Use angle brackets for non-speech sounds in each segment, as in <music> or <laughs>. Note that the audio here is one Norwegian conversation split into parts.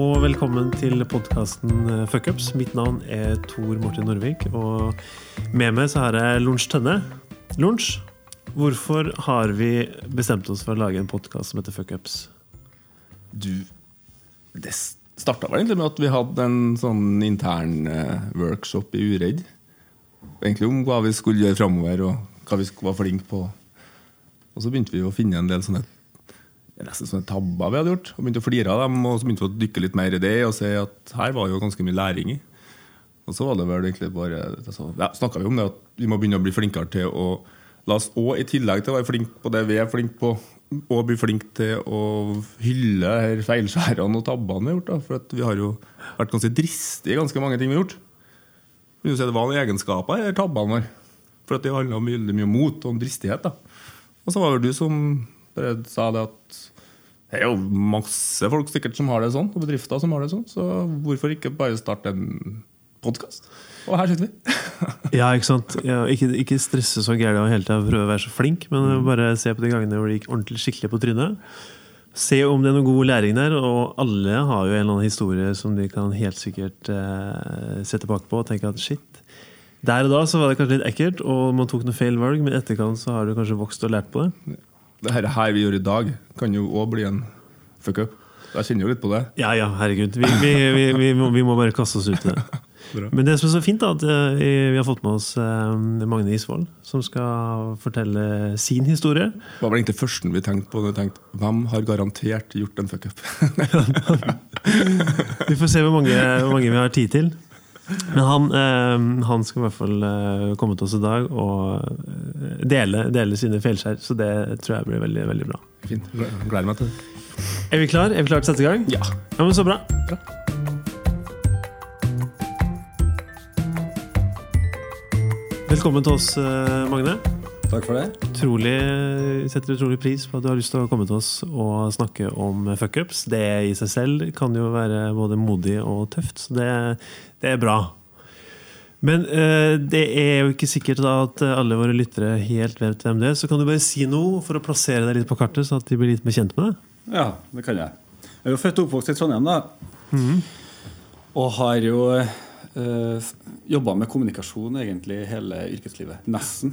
og velkommen til podkasten Fuckups. Mitt navn er Tor Martin Norvik, og med meg så har jeg Lunsj Tønne. Lunsj, hvorfor har vi bestemt oss for å lage en podkast som heter Fuckups? Du Det starta vel egentlig med at vi hadde en sånn intern eh, workshop i Uredd. Egentlig om hva vi skulle gjøre framover, og hva vi være flinke på. Og så begynte vi å finne en del sånne nesten sånne tabber vi hadde gjort. Og begynte å flire av dem, og så begynte å dykke litt mer i det og se at her var jo ganske mye læring i. Og så var det vel egentlig bare altså, ja, snakka vi om det at vi må begynne å bli flinkere til å la oss òg, i tillegg til å være flinke på det vi er flinke på, og bli flinke til å hylle her feilskjærene og tabbene vi har gjort. Da. For vi har jo vært ganske dristige i ganske mange ting vi har gjort. Si det var noen egenskaper i tabbene våre. For det handla veldig mye om mot og om dristighet. da. Og så var det du som bare sa det at det er jo masse folk sikkert som har det sånn, og bedrifter som har det sånn. Så hvorfor ikke bare starte en podkast? Og her sitter vi. <laughs> ja, ikke sant. Ja, ikke, ikke, stresse så gærent og hele tida prøve å være så flink, men mm. bare se på de gangene hvor det gikk ordentlig skikkelig på trynet. Se om det er noe god læring der, og alle har jo en eller annen historie som de kan helt sikkert eh, se tilbake på og tenke at shit. Der og da så var det kanskje litt ekkelt, og man tok noen feil valg, men etterkant så har du kanskje vokst og lært på det det her vi gjør i dag, kan jo òg bli en fuck up. Jeg kjenner jo litt på det. Ja, ja, herregud. Vi, vi, vi, vi må, må, bare kaste oss ut i det. <laughs> Men det som er så fint, da, at eh, vi har fått med oss eh, Magne Isvold, som skal fortelle sin historie. Det var vel egentlig førsten vi tenkte på. Vi tenkte, Hvem har garantert gjort en fuckup? <laughs> vi får se hvor mange, hvor mange vi har tid til. Men han, eh, han, skal i hvert fall komme til oss i dag og dele, dele sine fjellskjær. Så det tror jeg blir veldig veldig bra. Fint. Gleder meg til det. Er vi klar? Er vi klar til å sette i gang? Ja. ja men Så bra. bra. Velkommen til oss, Magne. Takk for det. Utrolig, setter utrolig pris på at du har lyst til å komme til oss og snakke om fuckups. Det i seg selv kan jo være både modig og tøft, så det, det er bra. Men uh, det er jo ikke sikkert da at alle våre lyttere helt vet hvem det er. Så kan du bare si noe for å plassere deg litt på kartet, så at de blir litt mer kjent med det? Ja, det kan jeg. Jeg er jo født og oppvokst i Trondheim, da. Mm. Og har jo uh, eh, jobba med kommunikasjon egentlig hele yrkeslivet. Nesten.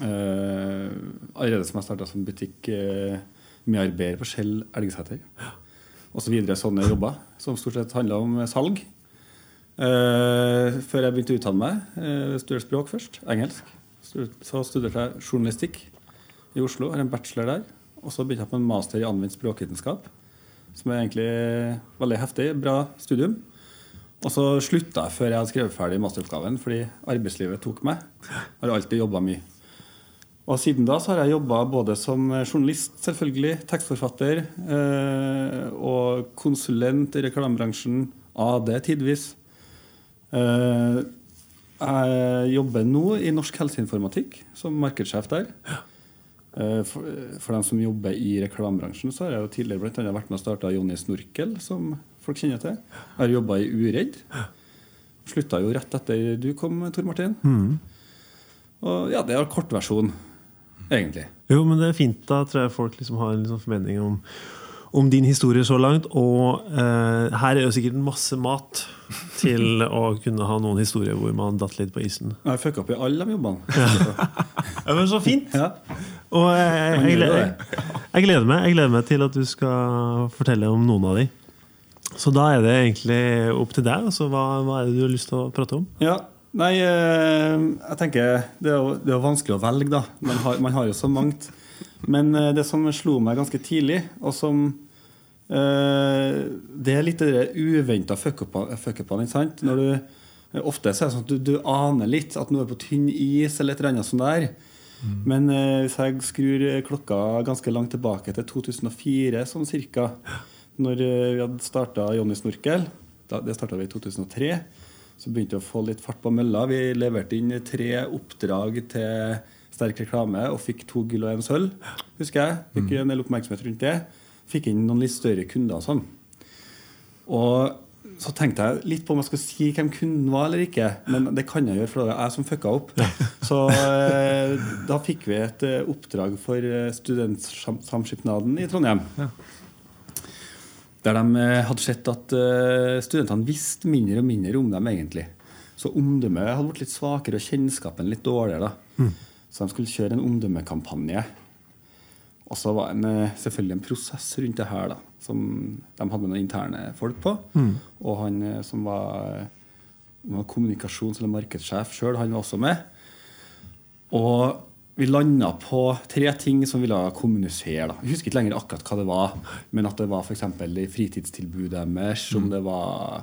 Uh, allerede som jeg starta som butikk uh, på Skjell Elgsæter. Og så videre sånne jobber som stort sett handla om salg. Uh, før jeg begynte å utdanne meg. Uh, studerte språk først. Engelsk. Så studerte jeg journalistikk i Oslo. Har en bachelor der. Og så begynte jeg på en master i anvendt språkvitenskap. Som er egentlig veldig heftig. Bra studium. Og så slutta jeg før jeg hadde skrevet ferdig masteroppgaven fordi arbeidslivet tok meg. Har alltid jobba mye. Og siden da så har jeg jobba både som journalist, selvfølgelig, tekstforfatter uh, og konsulent i reklamebransjen. AD tidvis. Eh, jeg jobber nå i Norsk helseinformatikk som markedssjef der. Eh, for, for, dem som jobber i reklamebransjen, så har jeg jo tidligere blant annet vært med og starta Jonny Snorkel, som folk kjenner til. Jeg har jobba i Uredd. Slutta jo rett etter du kom, Tor Martin. Mm. Og ja, det er kortversjon egentlig. Jo, men det er fint. Da tror jeg folk liksom har en liksom formening om, om, din historie så langt. Og eh, her er jo sikkert masse mat til å kunne ha noen historier hvor man datt litt på isen. Jeg har fucka opp i alle de jobbene. <laughs> ja, men så fint! Ja. Og jeg, jeg, jeg, jeg, gleder meg, jeg gleder meg til at du skal fortelle om noen av de. Så da er det egentlig opp til deg. Altså, hva, hva er det du har lyst til å prate om? Ja, Nei, eh, jeg tenker Det er jo, det er vanskelig å velge, da. Man har, man har, jo så mangt. Men eh, det som slo meg ganske tidlig, og som eh, Det er litt det uventa fuck-upene. Når du Ofte så er det sånn at du, du, aner litt at noe er på tynn is, eller et eller annet sånt der. Mm. Men hvis jeg skrur klokka ganske langt tilbake til 2004, sånn cirka, når vi hadde starta Jonny Snorkel, det starta vi i 2003 så begynte vi å få litt fart på mølla. Vi leverte inn tre oppdrag til sterk reklame og fikk to gull og en sølv. husker jeg. Fikk mm. en del oppmerksomhet rundt det. Fikk inn noen litt større kunder og sånn. Og så tenkte jeg litt på om jeg skal si hvem kunden var eller ikke. Men det kan jeg gjøre, for det var jeg som fucka opp. Så eh, da fikk vi et eh, oppdrag for eh, Studentsamskipnaden i Trondheim. Der de eh, hadde sett at eh, studentene visste mindre og mindre om dem egentlig. Så omdømmet hadde blitt litt svakere og kjennskapen litt dårligere. da. Så de skulle kjøre en omdømmekampanje. Og så var det eh, selvfølgelig en prosess rundt det her, da, som de hadde med noen interne folk på. Og han som var, var kommunikasjons- eller markedssjef sjøl, han var også med. Og vi landa på tre ting som ville kommunisere. Da. Jeg husker ikke lenger akkurat hva det var, men at det var f.eks. fritidstilbudet deres, om det var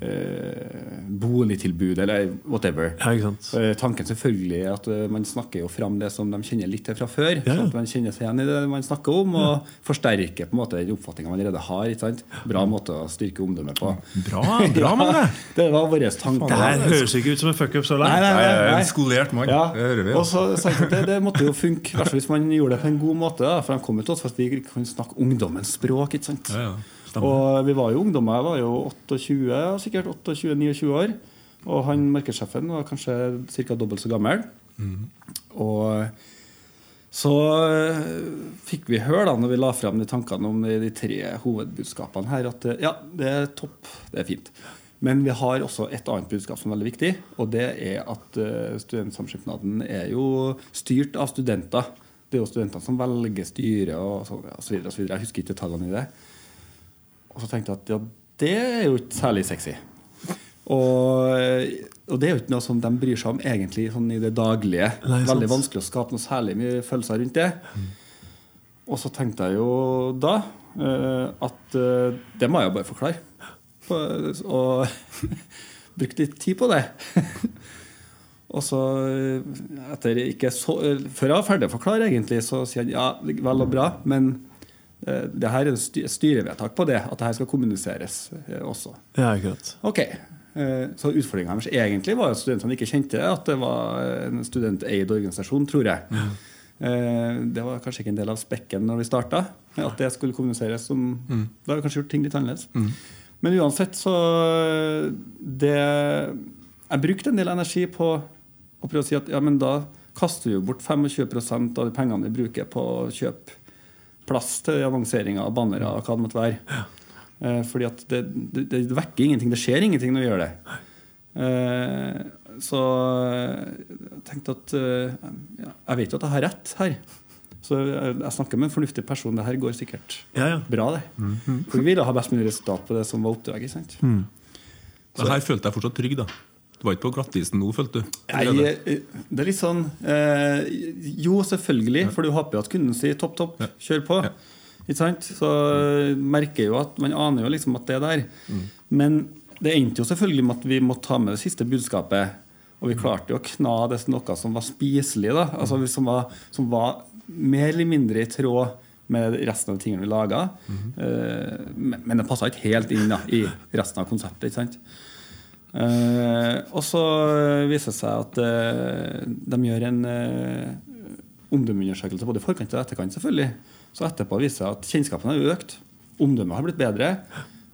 eh, boligtilbud eller whatever. Ja, ikke sant. Eh, Tanken selvfølgelig er at eh, man snakker jo fram det som de kjenner litt til fra før. Ja, ja. Sånn at man kjenner seg igjen i det man snakker om, og forsterker på en måte den oppfatninga man allerede har. Ikke sant? Bra måte å styrke omdømmet på. Bra, bra <laughs> med det det var vår tanke. Det her høres ikke ut som en fuckup så langt. Nei, nei, nei, nei. en skolert mann. Ja. Det. Ja. det, det måtte jo funke, i hvert fall hvis man gjorde det på en god måte. Da, for de kom jo til oss for at vi kunne snakke ungdommens språk. ikke sant? Ja, ja. Stemmer. Og vi var jo ungdommer. Jeg var jo 28, sikkert 28-29 år. Og han markedssjefen var kanskje ca. dobbelt så gammel. Og så eh, fikk vi høre da når vi la frem de tankene om de, de tre hovedbudskapene her, at eh, ja, det er topp, det er fint. Men vi har også et annet budskap som er veldig viktig, og det er at uh, Studentsamskipnaden er jo styrt av studenter. Det er jo studentene som velger styre og så, og så videre, og så videre. Jeg husker ikke detaljene i det. Og så tenkte jeg at ja, det er jo ikke særlig sexy. Og, og det er jo ikke noe som de bryr seg om egentlig sånn i det daglige. Nei, sant. Veldig vanskelig å skape noe særlig mye følelser rundt det. Og så tenkte jeg jo da uh, at uh, det må jeg jo bare forklare. Og, og <laughs> brukte litt tid på det. <laughs> og så, eh, etter ikke så, før jeg var ferdig å forklare, egentlig, så sier han ja, vel og bra, men det her er et sty- styrevedtak på det, at det her skal kommuniseres eh, også. Ja, akkurat. Ok. Eh, Så utfordringa deres egentlig var at studentene ikke kjente at det var en studenteid organisasjon, tror jeg. Ja. Det var kanskje ikke en del av spekken når vi starta, at det skulle kommuniseres som Da har vi kanskje gjort ting litt annerledes. Men uansett, så det Jeg brukte en del energi på å prøve å si at ja, men da kaster vi jo bort 25 av de pengene vi bruker på å kjøpe plass til annonseringer bannere hva det måtte være. Eh, fordi at det, det, det vekker ingenting. Det skjer ingenting når vi gjør det. Eh, så jeg tenkte at eh, ja, Jeg vet jo at jeg har rett her. Så jeg, jeg snakker med en fornuftig person. Det her går sikkert Ja, ja. bra, det. For vi ville ha best mulig resultat på det som var oppdraget. Mm. Så her følte jeg fortsatt trygg, da. Du var ikke på glattisen nå, følte du? Jeg, eh, det er litt sånn eh, Jo, selvfølgelig, for du håper jo at kunden sier topp, topp, kjør på. Ja. Ikke sant? Så merker merker jo at man aner jo liksom at det er der. Men det endte jo selvfølgelig med at vi måtte ta med det siste budskapet. Og vi klarte jo å kna det til noe som var spiselig, da. Altså som var, som var mer eller mindre i tråd med resten av de tingene vi laga. Mm men, men det passa ikke helt inn da, i resten av konseptet. ikke sant? Eh, og så viser det seg at uh, de gjør en uh, omdømmeundersøkelse både i forkant og etterkant. selvfølgelig. Så etterpå viser det seg at kjennskapen har økt, omdømmet har blitt bedre.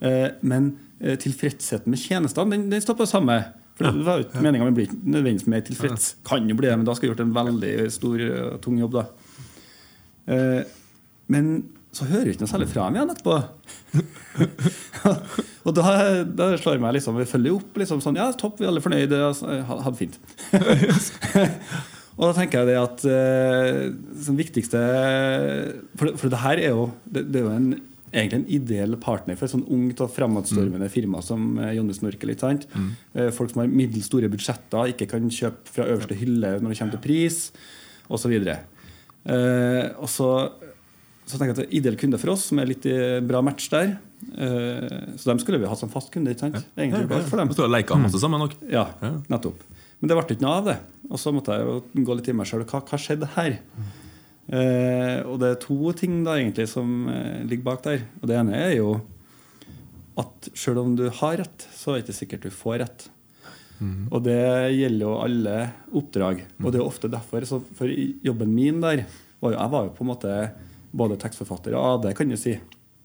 Uh, men eh, tilfredsheten med tjenestene den, den står på det samme. For det var jo ikke meningen å bli nødvendigvis mer tilfreds. Kan jo bli det, men da skal jeg gjort en veldig stor og tung jobb. da. Eh, men så hører vi ikke noe særlig fra ham igjen etterpå. <laughs> og da, da slår jeg meg liksom Vi følger opp. liksom sånn, Ja, topp, vi er alle fornøyde. Ha ha det fint. <laughs> og da tenker jeg det at det den viktigste For, det- for det her er jo det, det er jo en, egentlig en ideell partner for et sånn ungt og fremadstormende firma som eh, Jonny Snorkel. Ikke sant? Eh, folk som har middels store budsjetter, ikke kan kjøpe fra øverste hylle når det kommer til pris, osv. Eh, og så så tenker jeg at det er ideell kunde for oss, som er litt i bra match der. Eh, så dem skulle vi hatt som fast kunde. ikke sant? Det er egentlig bra for dem. Vi står masse sammen nok. Ja, Ja. nettopp. Men det ble ikke noe av det. Og så måtte jeg jo gå litt i meg sjøl. Hva, hva skjedde her? Eh, og det er to ting da egentlig som eh, ligger bak der. Og Det ene er jo at sjøl om du har rett, så er det ikke sikkert du får rett. Og det gjelder jo alle oppdrag. Og det er ofte derfor så For jobben min der var jo, Jeg var jo på en måte både tekstforfatter ja, det kan du si.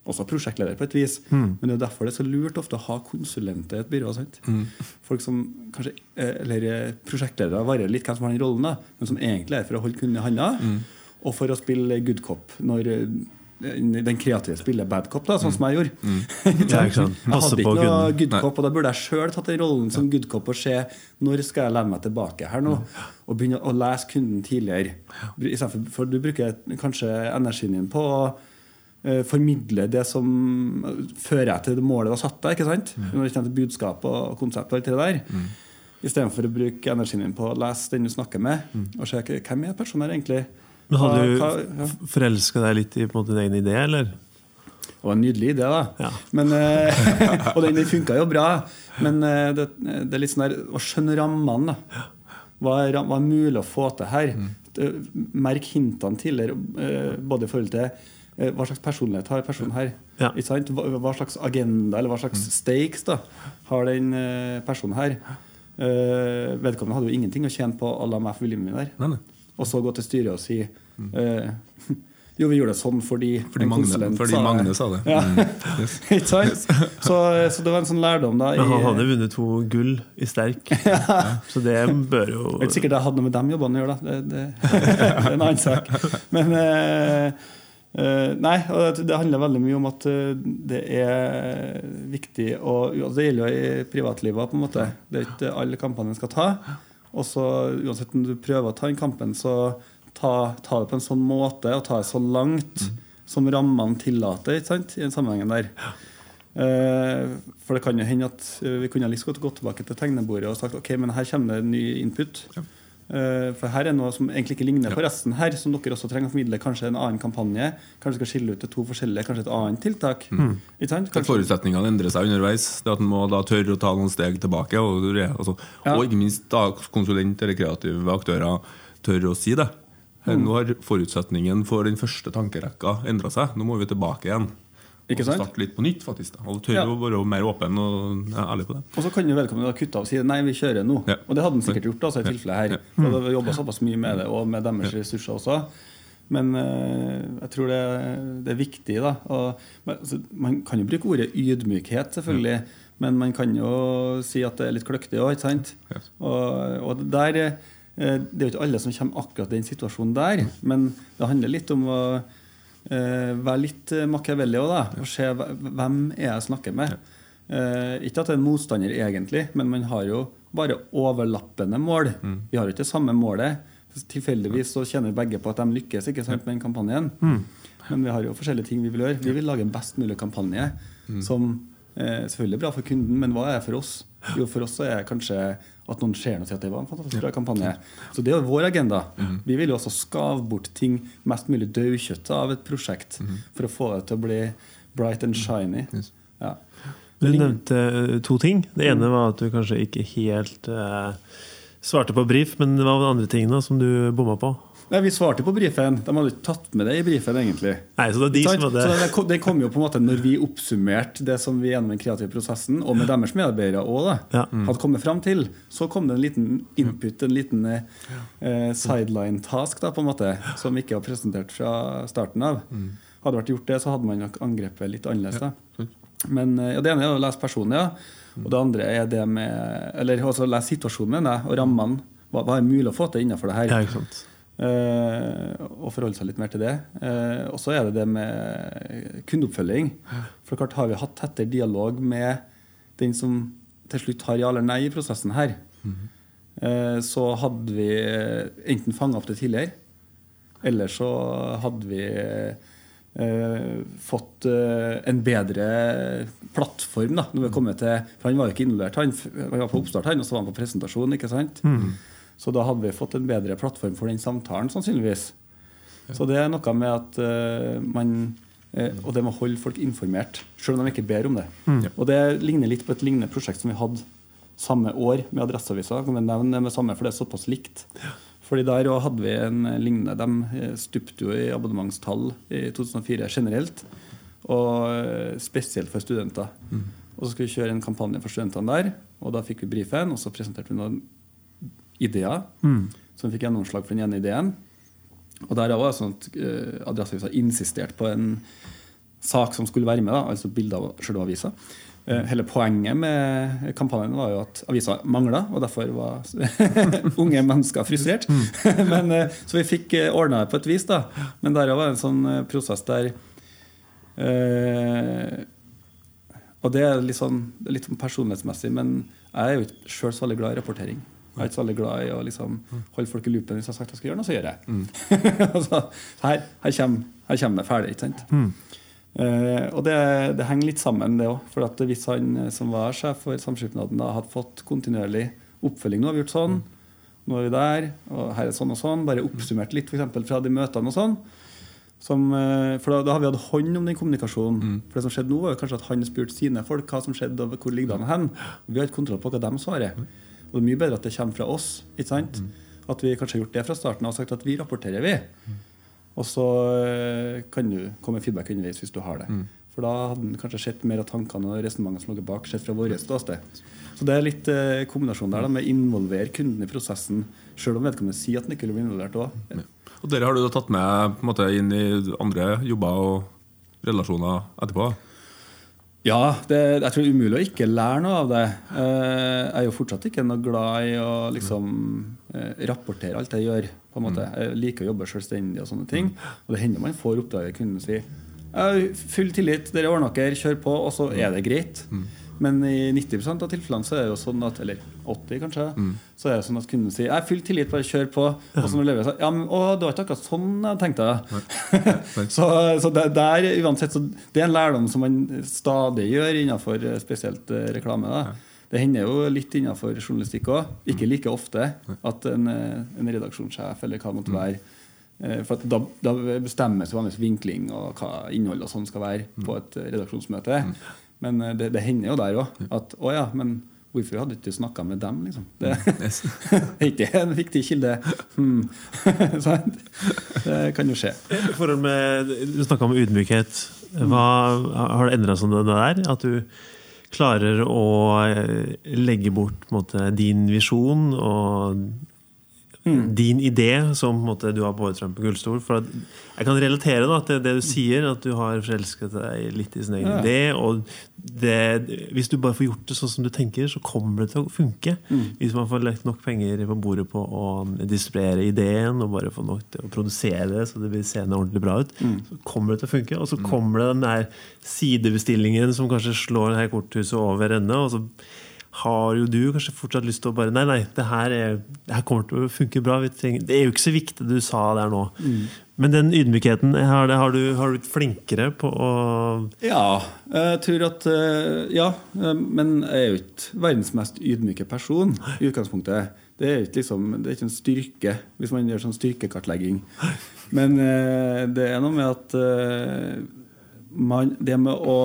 Også prosjektleder på et vis. Men det er derfor det er så lurt ofte å ha konsulenter i et byrå. Sant? Folk som kanskje, eh, eller eh, Prosjektledere varierer litt hvem som har den rollen, da, men som egentlig er for å holde kunden i handa. Og for å spille good cop når, den kreative spiller bad cop, da, sånn som jeg gjorde. <laughs> Ja, jeg hadde ikke noe good cop, og da burde jeg sjøl tatt den rollen som good cop og se når skal jeg lene meg tilbake her nå, og begynne å lese kunden tidligere. For, for du bruker kanskje energien din på å uh, formidle det som fører jeg til det målet du har satt deg. ikke sant? Når det kommer til budskap og konsept og alt det der. Istedenfor å bruke energien din på å lese den du snakker med, og se hvem er personen her egentlig. Men Hadde du ja. forelska deg litt i på en måte, din egen idé, eller? Det var en nydelig idé, da. Ja. Men, eh, <laughs> og den, funka jo bra. Men eh, det, det er litt sånn der å skjønne rammene. da. Hva er, hva er mulig å få til her? Mm. Merk hintene tidligere, eh, både i forhold til eh, hva slags personlighet har personen her. Ja. Hva, hva slags agenda eller hva slags stakes da, har den eh, personen her. Uh, vedkommende hadde jo ingenting å tjene på å la meg viljen min der. Nei, nei. Og så gå til styret og si eh, <laughs> Jo, vi gjorde det sånn fordi, Fordi Magne, fordi sa, Magne sa det. Ja. Mm. <laughs> Yes. Ikke sant? Så, så det var en sånn lærdom, da. Men han i- hadde vunnet to gull i sterk, <laughs> så det bør jo Det er ikke sikkert det hadde noe med de jobbene å gjøre, da. Det, det, det er en annen sak. Men eh, Uh, Nei, og det, det handler veldig mye om at uh, det er viktig å altså Det gjelder jo i privatlivet, på en måte. Det er ikke alle kampene en skal ta. Og så uansett om du prøver å ta den kampen, så ta, ta det på en sånn måte og ta det så langt som rammene tillater ikke sant, i den sammenhengen der. Eh, for det kan jo hende at eh, vi kunne like godt gått tilbake til tegnebordet og sagt ok, men her kommer det en ny input. Eh, for her er noe som egentlig ikke ligner på resten her, som dere også trenger å formidle. Kanskje en annen kampanje. Kanskje skal skille ut til to forskjellige, kanskje et annet tiltak. Sant? Kanskje, Forutsetningene endrer seg underveis. Det at En må da tørre å ta noen steg tilbake. Og, altså, Ja. og ikke minst da konsulent eller kreative aktører tør å si det. Mm. Nå har forutsetningen for den første tankerekka endra seg. Nå må vi tilbake igjen. Ikke sant? Og starte litt på nytt, faktisk. Da. Og tørre Ja. å være mer åpen og ærlig på det. og så kan jo vedkommende kutte av og si nei, vi kjører nå. Ja. Og det hadde han sikkert gjort. altså, i tilfellet her. For det har jobba såpass mye med det, og med deres ressurser også. Men øh, jeg tror det, det er viktig. da. Og, men, altså, man kan jo bruke ordet ydmykhet, selvfølgelig. Men man kan jo si at det er litt kløktig òg, ikke sant? Yes. Og, og der eh, Det er jo ikke alle som kommer akkurat i den situasjonen der. Men det handler litt om å eh, vær litt eh, Machiavelli òg, da. Og se hvem er jeg snakker med. Uh, ikke at det er en motstander egentlig, men man har jo bare overlappende mål. Vi har jo ikke det samme målet. Tilfeldigvis så kjenner begge på at de lykkes ikke sant, med den kampanjen. Men vi har jo forskjellige ting vi vil gjøre. Vi vil lage en best mulig kampanje som eh, selvfølgelig er bra for kunden, men hva er det for oss? Jo, for oss er det kanskje at noen ser noe og sier at det var en fantastisk bra kampanje. Så det er vår agenda. Vi vil jo også skave bort ting mest mulig daukjøttet av et prosjekt for å få det til å bli bright and shiny. Ja. Du nevnte eh, to ting. Det ene var at du kanskje ikke helt eh, svarte på brief, men hva var den andre tingene som du bomma på? Nei, Vi svarte på brifen. De hadde ikke tatt med det i brifen, egentlig. Nei, så det er de som hadde Så det kom, det kom jo på en måte når vi oppsummerte det som vi gjennom den kreative prosessen, og med deres medarbeidere også, da, Ja. hadde kommet fram til, så kom det en liten input, en liten eh, eh, sideline task, da, på en måte, som ikke var presentert fra starten av. Hadde det vært gjort det, så hadde man nok angrepet litt annerledes. da. Men eh, ja, Det ene er å lese personen, ja. Og det andre er det med Eller også lese situasjonen, mener jeg, og rammene. Hva, hva er mulig å få til innenfor det her? Ja, ikke sant. Eh, og forholde seg litt mer til det. Eh, og så er det det med kundeoppfølging. For klart har vi hatt tettere dialog med den som til slutt har ja eller nei i prosessen her. Eh, så hadde vi enten fanga opp det tidligere, eller så hadde vi Uh, fått uh, en bedre plattform. da, når vi kommer til, for Han var jo ikke involvert, han, han var på oppstart, han, og så var han på presentasjon. ikke sant? Så da hadde vi fått en bedre plattform for den samtalen, sannsynligvis. Så det er noe med at uh, man uh, Og det med å holde folk informert, selv om de ikke ber om det. Og det ligner litt på et lignende prosjekt som vi hadde samme år med Adresseavisa. Kan vi nevne det med samme, for det er såpass likt. Fordi der hadde vi en lignende De eh, stupte jo i abonnementstall i 2004 generelt, og spesielt for studenter. Og så skulle vi kjøre en kampanje for studentene der, og da fikk vi brifen, og så presenterte vi noen ideer. Så vi fikk gjennomslag for den ene ideen. Og der var det sånn at uh, Adresseavisa insisterte på en sak som skulle være med, da, altså bilde av selve avisa. Uh, hele poenget med kampanjen var jo at avisa mangla, og derfor var <laughs> unge mennesker frustrert. <laughs> Men, uh, så vi fikk uh, ordna det på et vis. da. Men der var det en sånn prosess der og det er litt sånn, litt sånn personlighetsmessig, men jeg er jo ikke sjøl så veldig glad i rapportering. Jeg er ikke så veldig glad i å liksom holde folk i loopen. Hvis jeg har sagt jeg skal gjøre noe, så gjør jeg. <laughs> altså, her, her, kommer, her kommer det ferdig. ikke sant? Eh, og det, det, henger litt sammen, det òg. For at hvis han som var sjef for Samskipnaden, da hadde fått kontinuerlig oppfølging Nå har vi gjort sånn, nå er vi der, og her er sånn og sånn. Bare oppsummert litt for eksempel, fra de møtene og sånn. Som, eh, for da, da, har vi hatt hånd om den kommunikasjonen. Mm. For det som skjedde nå, var kanskje at han spurte sine folk hva som skjedde, og hvor ligger han hen. Vi har ikke kontroll på hva de svarer. Og det er mye bedre at det kommer fra oss. ikke sant? Mm. At vi kanskje har gjort det fra starten av og sagt at vi rapporterer, vi. Mm. Og så eh, kan du komme med feedback underveis hvis du har det. Mm. For da hadde han kanskje sett mer av tankene og resonnementene som lå bak, sett fra vårt ståsted. Så det er litt eh, kombinasjon der da, med å involvere kunden i prosessen, sjøl om vedkommende sier at han ikke vil bli involvert òg. Og Dere har du tatt med måte, inn i andre jobber og relasjoner etterpå? Ja, det, jeg tror det er umulig å ikke lære noe av det. Eh, jeg er jo fortsatt ikke noe glad i å liksom, eh, rapportere alt jeg gjør. på en måte. Mm. Jeg liker å jobbe selvstendig og sånne ting. Mm. Og det hender man får oppdraget kunden si full tillit, dere ordner dere, kjør på, og så er det greit. Men i 90 av tilfellene så er det jo sånn at Eller 80 kanskje. Mm. Så er det sånn at kunden sier 'Jeg full tillit, bare kjør på'. Og så når lever så, ja, men, å, det var ikke akkurat sånn jeg tenkte. <laughs> så, så det, der, uansett, så det er en lærdom som man stadig gjør innenfor eh, spesielt eh, reklame. da. Det hender jo litt innenfor journalistikk òg. Ikke like ofte at en, eh, en redaksjonssjef eller hva det måtte mm. være for da, da bestemmes vanligvis vinkling og hva innholdet og sånn skal være mm. på et redaksjonsmøte. Mm. Men det, det hender jo der òg at å ja, men hvorfor hadde du ikke snakka med dem, liksom? <laughs> Det er ikke en viktig kilde. <laughs> Hmm. det kan jo skje. forhold med, Du snakka om ydmykhet. Hva, har det endra seg det der? At du klarer å eh, legge bort måte, din visjon og Mm. din idé som måte, du har båret frem på gullstol. For jeg kan relatere da, til det du sier, at du har forelsket deg litt i sin egen ja. idé. Og det, hvis du bare får gjort det sånn som du tenker, så kommer det til å funke. Mm. Hvis man får lagt nok penger på bordet på å distribuere ideen og bare få nok til å produsere det så det blir seende ordentlig bra ut, mm. så kommer det til å funke. Og så mm. kommer det den der sidebestillingen som kanskje slår det her korthuset over ende. og så har jo du kanskje fortsatt lyst til å bare Nei, nei, det her, er, det her kommer til å funke bra. Trenger, det er jo ikke så viktig det du sa der nå. Mm. Men den ydmykheten, har, har, du, har, du, blitt flinkere på å Ja, jeg tror at eh, Ja. Eh, men jeg er jo ikke verdens mest ydmyke person i utgangspunktet. Det er ikke, liksom, det er ikke en styrke hvis man gjør sånn styrkekartlegging. Men eh, det er noe med at man, det med å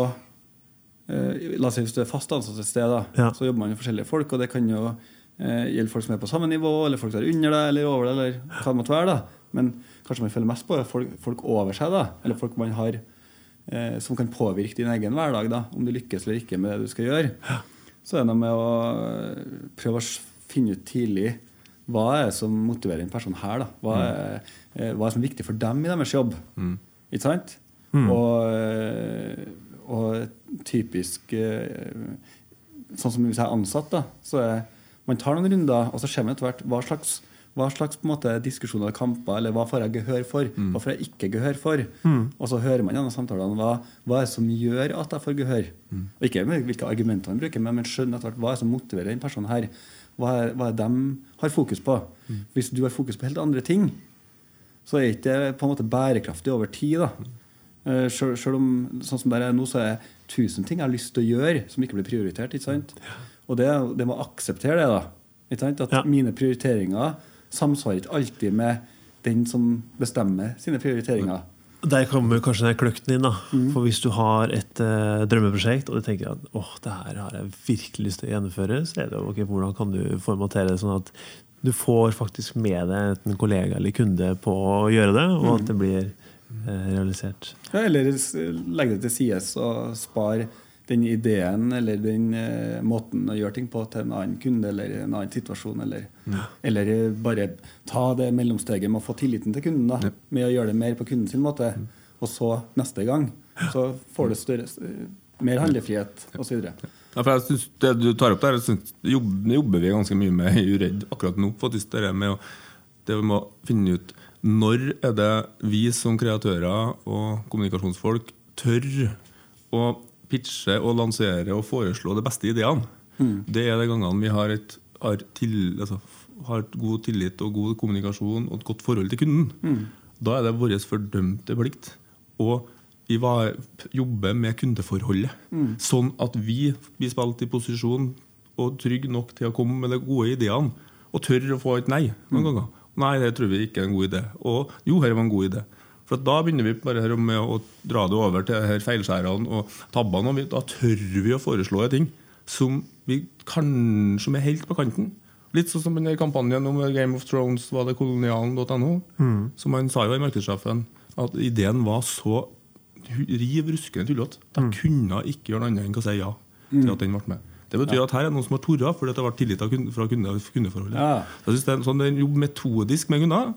la oss si Hvis du er fast ansatt et sted, da, ja. så jobber man med forskjellige folk. og Det kan jo eh, gjelde folk som er på samme nivå, eller folk som er under deg eller over deg. eller hva det måtte være da. Men kanskje man føler mest på folk, folk over seg, da, eller folk man har eh, som kan påvirke din egen hverdag. da, Om du lykkes eller ikke med det du skal gjøre. Ja. Så er det noe med å eh, prøve å finne ut tidlig hva er det som motiverer en person her. da, Hva mm. er, mm. hva er som er viktig for dem i deres jobb. Mm. Ikke sant? Mm. Og og typisk eh, Sånn som hvis jeg er ansatt, da, så er man tar noen runder, og så ser man etter hvert hva slags, hva slags måte, diskusjoner og kamper eller hva får jeg gehør for, mm. hva får jeg ikke gehør for. Mm. Og så hører man gjennom samtalene hva, hva er det som gjør at jeg får gehør. Mm. Og Ikke hvilke argumenter man bruker, men man skjønner etter hvert hva er det som motiverer den personen her. Hva er, hva er det de har fokus på? Mm. Hvis du har fokus på helt andre ting, så er det ikke på en måte bærekraftig over tid. da. Uh, selv, om sånn som det er nå, så er det tusen ting jeg har lyst til å gjøre som ikke blir prioritert. ikke sant? Og det, det må akseptere det. da. Ikke sant? At ja. mine prioriteringer samsvarer ikke alltid med den som bestemmer sine prioriteringer. Der kommer kanskje den kløkten inn. da. Mm. For hvis du har et uh, drømmeprosjekt og du tenker at åh, det her har jeg virkelig lyst til å gjennomføre, så er det jo ok, hvordan kan du formatere det sånn at du får faktisk med deg en kollega eller kunde på å gjøre det, og at det blir Eh, realisert. Ja, eller legge det til side og spare den ideen eller den eh, måten å gjøre ting på til en annen kunde eller en annen situasjon. Eller, ja. eller bare ta det mellomsteget med å få tilliten til kunden. da, ja. Med å gjøre det mer på kunden sin måte. Mm. Og så neste gang så får du større, mer handlefrihet osv. Ja, for jeg synes Det du tar opp der, synes, jobber, jobber vi ganske mye med i Uredd akkurat nå. faktisk det med å, det med å finne ut når er det vi som kreatører og kommunikasjonsfolk tør å pitche og lansere og foreslå de beste ideene, det er de gangene vi har, et, har, til, altså, har et god tillit og god kommunikasjon og et godt forhold til kunden. Da er det vår fordømte plikt å jobbe med kundeforholdet. Sånn at vi blir spilt i posisjon og trygge nok til å komme med de gode ideene. Og tør å få et nei noen ganger. Nei, det tror vi ikke er en god idé. Og jo, her var en god idé. For at da begynner vi bare her med å dra det over til her feilskjærene og tabbene. Og da tør vi å foreslå en ting som vi kan, som er helt på kanten. Litt sånn som den kampanjen om Game of Thrones var det kolonialen.no. Som han sa jo i markedssjefen, at ideen var så riv ruskende tullete. De kunne ikke gjøre noe annet enn å si ja til at den ble med. Det betyr at her er det noen som har torra fordi det har vært tillit fra kundeforholdet. Ja. Så jeg synes det er en sånn er en jobb metodisk med kunder.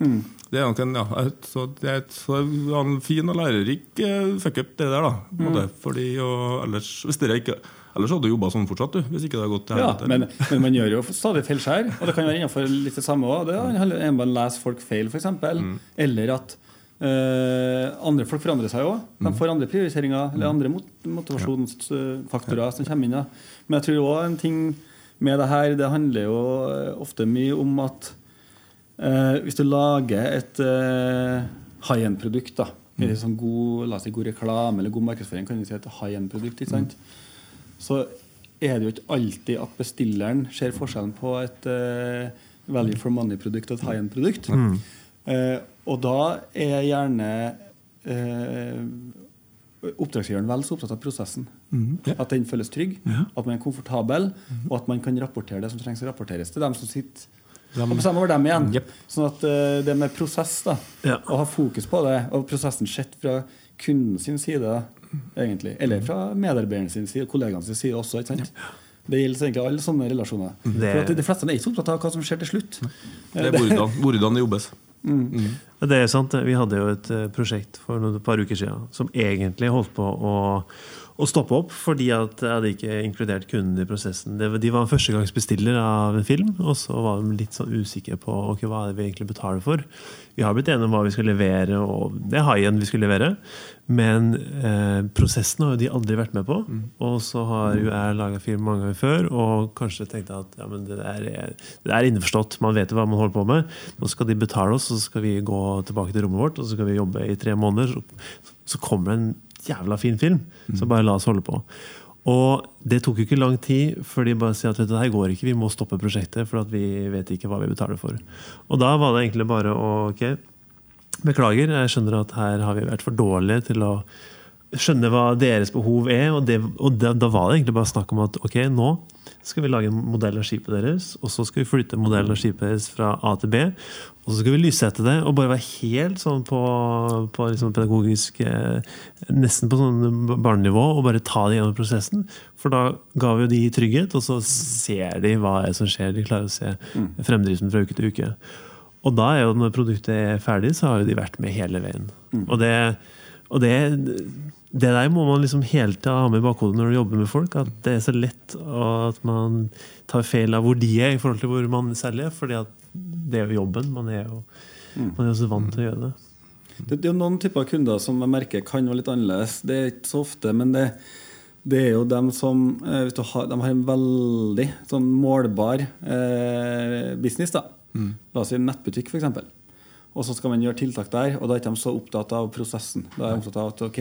Det er nok en, ja, så det er så det var en fin og lærerik eh, fuckup, det der. da mm. Fordi, og ellers, hvis dere ikke, ellers hadde du jobba sånn fortsatt, du. Hvis ikke det hadde gått til Ja, men, men man gjør jo stadig feilskjær, og det kan være innenfor litt det samme òg. Det handler om å lese folk feil, f.eks. Mm. Eller at eh, andre folk forandrer seg òg. Mm. De får andre prioriteringer eller andre mot motivasjonsfaktorer som kommer inn. Ja. Men jeg tror òg en ting med det her, det handler jo eh, ofte mye om at eh, hvis du lager et eh, high end-produkt, da, Mm. eller sånn god, la oss si god reklame eller god markedsføring, kan du si et high end-produkt, ikke sant? så er det jo ikke alltid at bestilleren ser forskjellen på et value for money-produkt og et high end-produkt. Eh, og da er gjerne eh, oppdragsgiveren vel så opptatt av prosessen. ja. At den føles trygg, at man er komfortabel, og at man kan rapportere det som trengs å rapporteres til dem som sitter og bestemmer over dem igjen. Yep. Sånn at eh, det med prosess, da, Ja. å ha fokus på det, og prosessen sett fra kunden sin side, egentlig, eller fra medarbeideren sin side, kollegaene sin side også. ikke sant? Det gjelder egentlig alle sånne relasjoner. Det- For De fleste er ikke så opptatt av hva som skjer til slutt. Det er hvordan det jobbes. Ja, Det er sant. Vi hadde jo et eh, prosjekt for et par uker siden som egentlig holdt på å, å stoppe opp fordi at jeg hadde ikke inkludert kundene i prosessen. De var førstegangsbestiller av en film, og så var de litt sånn usikre på ok, hva er det vi egentlig betaler for. Vi har blitt enige om hva vi skal levere, og det er high-end vi skal levere. Men eh, prosessen har jo de aldri vært med på. Og så har jo jeg laga film mange ganger før og kanskje tenkte at ja, men det, er, det er innforstått, man vet jo hva man holder på med. Nå skal de betale oss, så skal vi gå tilbake til rommet vårt og så skal vi jobbe i tre måneder. Så, så kommer det en jævla fin film, så bare la oss holde på. Og det tok jo ikke lang tid før de bare sier at vet du, det her går ikke, vi må stoppe prosjektet for vi vet ikke hva vi betaler for. Og da var det egentlig bare å ok, Beklager, jeg skjønner at her har vi vært for dårlige til å skjønne hva deres behov er. Og, det, og da, da var det egentlig bare snakk om at ok, nå skal vi lage en modell av skipet deres, og så skal vi flytte modellen av skipet deres fra A til B, og så skal vi lyssette det, og bare være helt sånn på, på liksom pedagogisk eh, Nesten på sånn barnenivå, og bare ta det gjennom prosessen. For da ga vi jo de trygghet, og så ser de hva som skjer. De klarer å se fremdriften fra uke til uke. Og da er jo når produktet er ferdig, så har jo de vært med hele veien. Og, det, og det, det der må man liksom hele tida ha med i bakhodet når du jobber med folk. At det er så lett at man tar feil av hvor de er i forhold til hvor man selv er. fordi at det er jo jobben. Man er jo man er jo så vant til å gjøre det. Det, det er jo noen typer kunder som jeg merker kan være litt annerledes. Det er ikke så ofte, men det, det er jo dem som eh, du har, De har en veldig sånn målbar eh, business. da. La oss si en nettbutikk, f.eks. Og så skal man gjøre tiltak der, og da er ikke de så opptatt av prosessen. Da er de opptatt av at ok,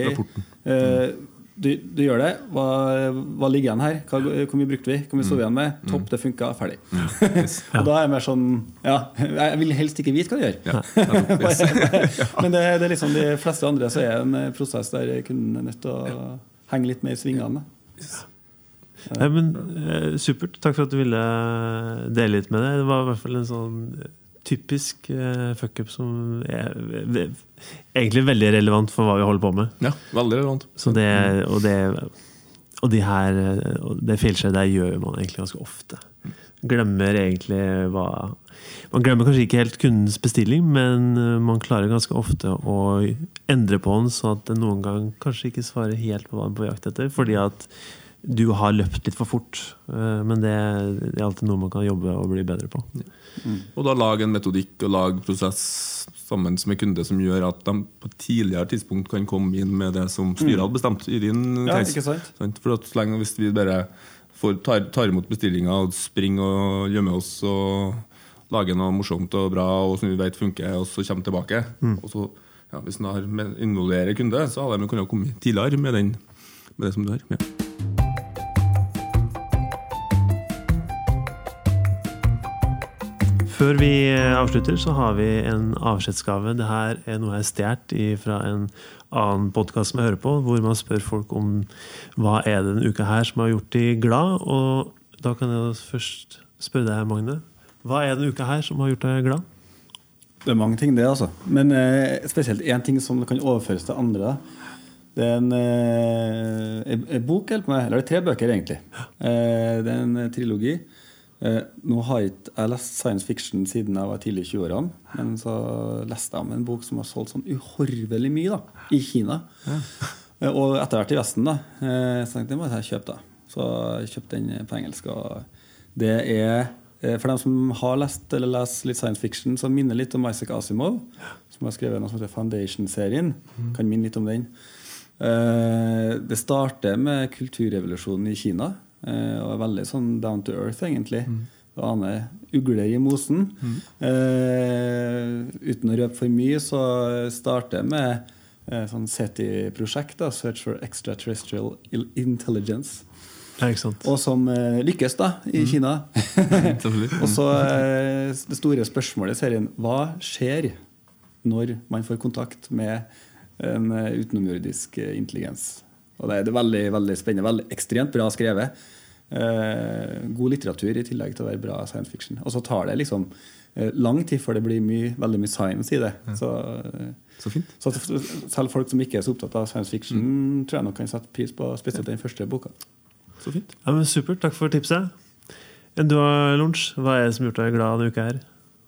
eh, du, du gjør det, hva, hva ligger igjen her? Hva, hvor mye brukte vi? Hvor mye sto vi igjen med? Topp, det funka, ferdig. <laughs> og da er jeg mer sånn Ja, jeg vil helst ikke vite hva du gjør. Ja. <laughs> Men det, det er liksom de fleste andre så er en prosess der kunden er nødt til å henge litt mer i svingene. Nei, men eh, Supert. Takk for at du ville dele litt med det. Det var i hvert fall en sånn typisk uh, fuckup som er er, egentlig veldig relevant for hva vi holder på med. Ja, veldig relevant. Så det, og det og de her eh, og det feilskjæret der gjør man egentlig ganske ofte. Glemmer egentlig hva Man glemmer kanskje ikke helt kundens bestilling, men eh, man klarer ganske ofte å endre på den, så at den noen gang kanskje ikke svarer helt på hva den er på jakt etter. Fordi at du har løpt litt for fort. Eh, men det, det er alltid noe man kan jobbe og bli bedre på. Og da lage en metodikk og lage prosess sammen med kunde som gjør at de på et tidligere tidspunkt kan komme inn med det som styret hadde bestemt. i din Ja, ikke sant? Sant? For at så lenge hvis vi bare får, tar, tar imot bestillinga og springer og gjemmer oss og lager noe morsomt og bra og som vi vet funker, og så kommer tilbake og så, ja, Hvis en involverer kunde, så hadde de kunnet komme tidligere med, den, med det som du har. Ja. Før vi avslutter, så har vi en avskjedsgave. Det her er noe jeg har stjålet fra en annen podkast som jeg hører på, hvor man spør folk om hva er det denne uka her som har gjort de glad. Og da kan jeg først spørre deg, Magne. Hva er denne uka her som har gjort deg glad? Det er mange ting, det, altså. Men eh, spesielt én ting som kan overføres til andre. Det er en, eh, en, bok. Eller det er tre bøker, egentlig. Eh, det er en eh, trilogi. Eh, nå har jeg ikke lest science fiction siden jeg var tidlig i 20-årene. Men så leste jeg om en bok som har solgt sånn uhorvelig mye da, i Kina. <laughs> Eh, og etter hvert i Vesten. da. Eh, så tenkte jeg, må jeg kjøpe. da. Så jeg kjøpte den på engelsk. og det er eh, For dem som har lest eller leser litt science fiction, så minner litt om Isaac Asimov, som har skrevet noe som heter Foundation-serien. Kan minne litt om den. Det starter med kulturrevolusjonen i Kina. Eh, Og er veldig sånn down to earth, egentlig. Du aner ugler i mosen. Eh, uten å røpe for mye, så starter jeg med uh, sånn SETI-prosjekt, Search for Extraterrestrial Intelligence. Ja? Og som uh, lykkes da i Kina. <laughs> <laughs> Og så det store spørsmålet i serien hva skjer når man får kontakt med en utenomjordisk intelligens? Og det er veldig, veldig spennende. Veldig ekstremt bra skrevet. Eh, god litteratur i tillegg til å være bra science fiction. Og så tar det liksom eh, lang tid før det blir mye, veldig mye science i det. Så, eh, Så fint. så at selv folk som ikke er så opptatt av science fiction, tror jeg nok kan sette pris på spesielt den første boka. Så fint. Ja, men Supert. Takk for tipset. Du har Lunsj, hva er det som har gjort deg glad denne uka her?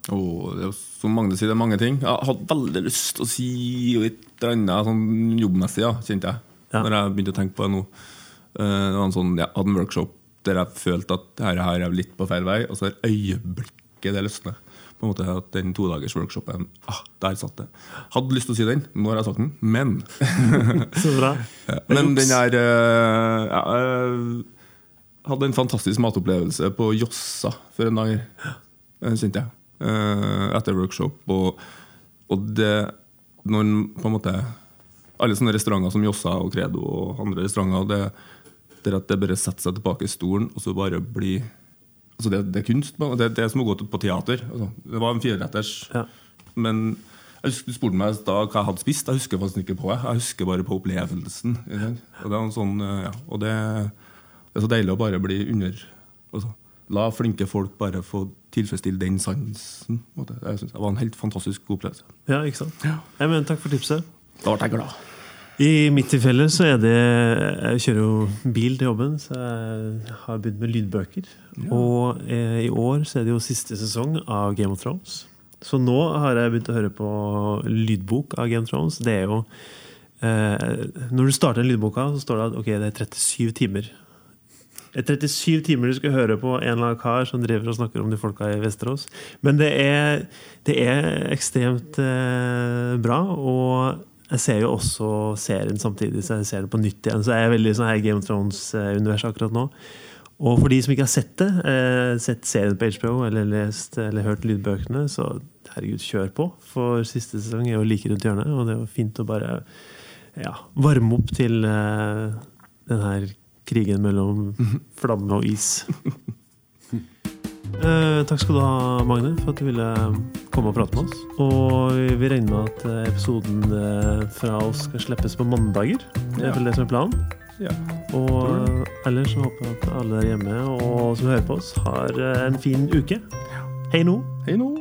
Oh, det er som Magne sier, det er mange ting. Jeg hadde veldig lyst til å si litt annet sånn jobbmessig, ja, kjente jeg. Ja. Når jeg begynte å tenke på det nå. Eh, Det var en sånn, jeg hadde en workshop der jeg følte at her, her er litt på feil vei, og så er øyeblikket det løsner. På en måte at Den todagers workshopen ah, Der satt det. Hadde lyst til å si den, nå har jeg sagt den, men <laughs> Så bra. <laughs> Ja, Men den der eh, ja, Jeg hadde en fantastisk matopplevelse på Jossa for en dag. eh, Kjente jeg. eh, Etter workshop. Og, og det Når en på en måte Alle sånne restauranter som Jossa og Credo og andre restauranter, det, det er at det bare setter seg tilbake i stolen, og så bare blir Altså det, det er kunst. Det, det er som å gå på teater. Altså, det var en fireretters. Ja. Men jeg husker, du spurte meg da hva jeg hadde spist. Jeg husker faktisk ikke på det. Jeg husker bare på opplevelsen. Og det er en sånn, eh, ja, og det, det er så deilig å bare bli under altså, La flinke folk bare få tilfredsstille den sansen. Det. Jeg Det var en helt fantastisk god opplevelse. Ja, ikke sant? Ja, men takk for tipset. Da ble jeg glad. I mitt tilfelle så er det Jeg kjører jo bil til jobben, så jeg har begynt med lydbøker. Og eh, i år så er det jo siste sesong av Game of Thrones. Så nå har jeg begynt å høre på lydbok av Game of Thrones. Det er jo eh, Når du starter den lydboka, så står det at ok, det er 37 timer. Det er 37 timer du skal høre på en eller annen kar som driver og snakker om de folka i Vesterås. Men det er, det er ekstremt eh, bra. Og jeg ser jo også serien samtidig, så jeg ser den på nytt igjen. Så jeg er veldig sånn her Game of Thrones-univers akkurat nå. Og for de som ikke har sett det, eh, sett serien på HBO eller lest eller hørt lydbøkene, så herregud, kjør på. For siste sesong er jo like rundt hjørnet, og det er jo fint å bare ja, varme opp til eh, den her krigen mellom flamme og is. <laughs> Eh, takk skal du ha, Magne, for at du ville komme og prate med oss. Og vi regner med at eh, episoden eh, fra oss skal slippes på mandager. Det er vel det som er planen. Ja. Og ellers så håper jeg at alle der hjemme og som hører på oss, har eh, en fin uke. Hei nå! Hei nå!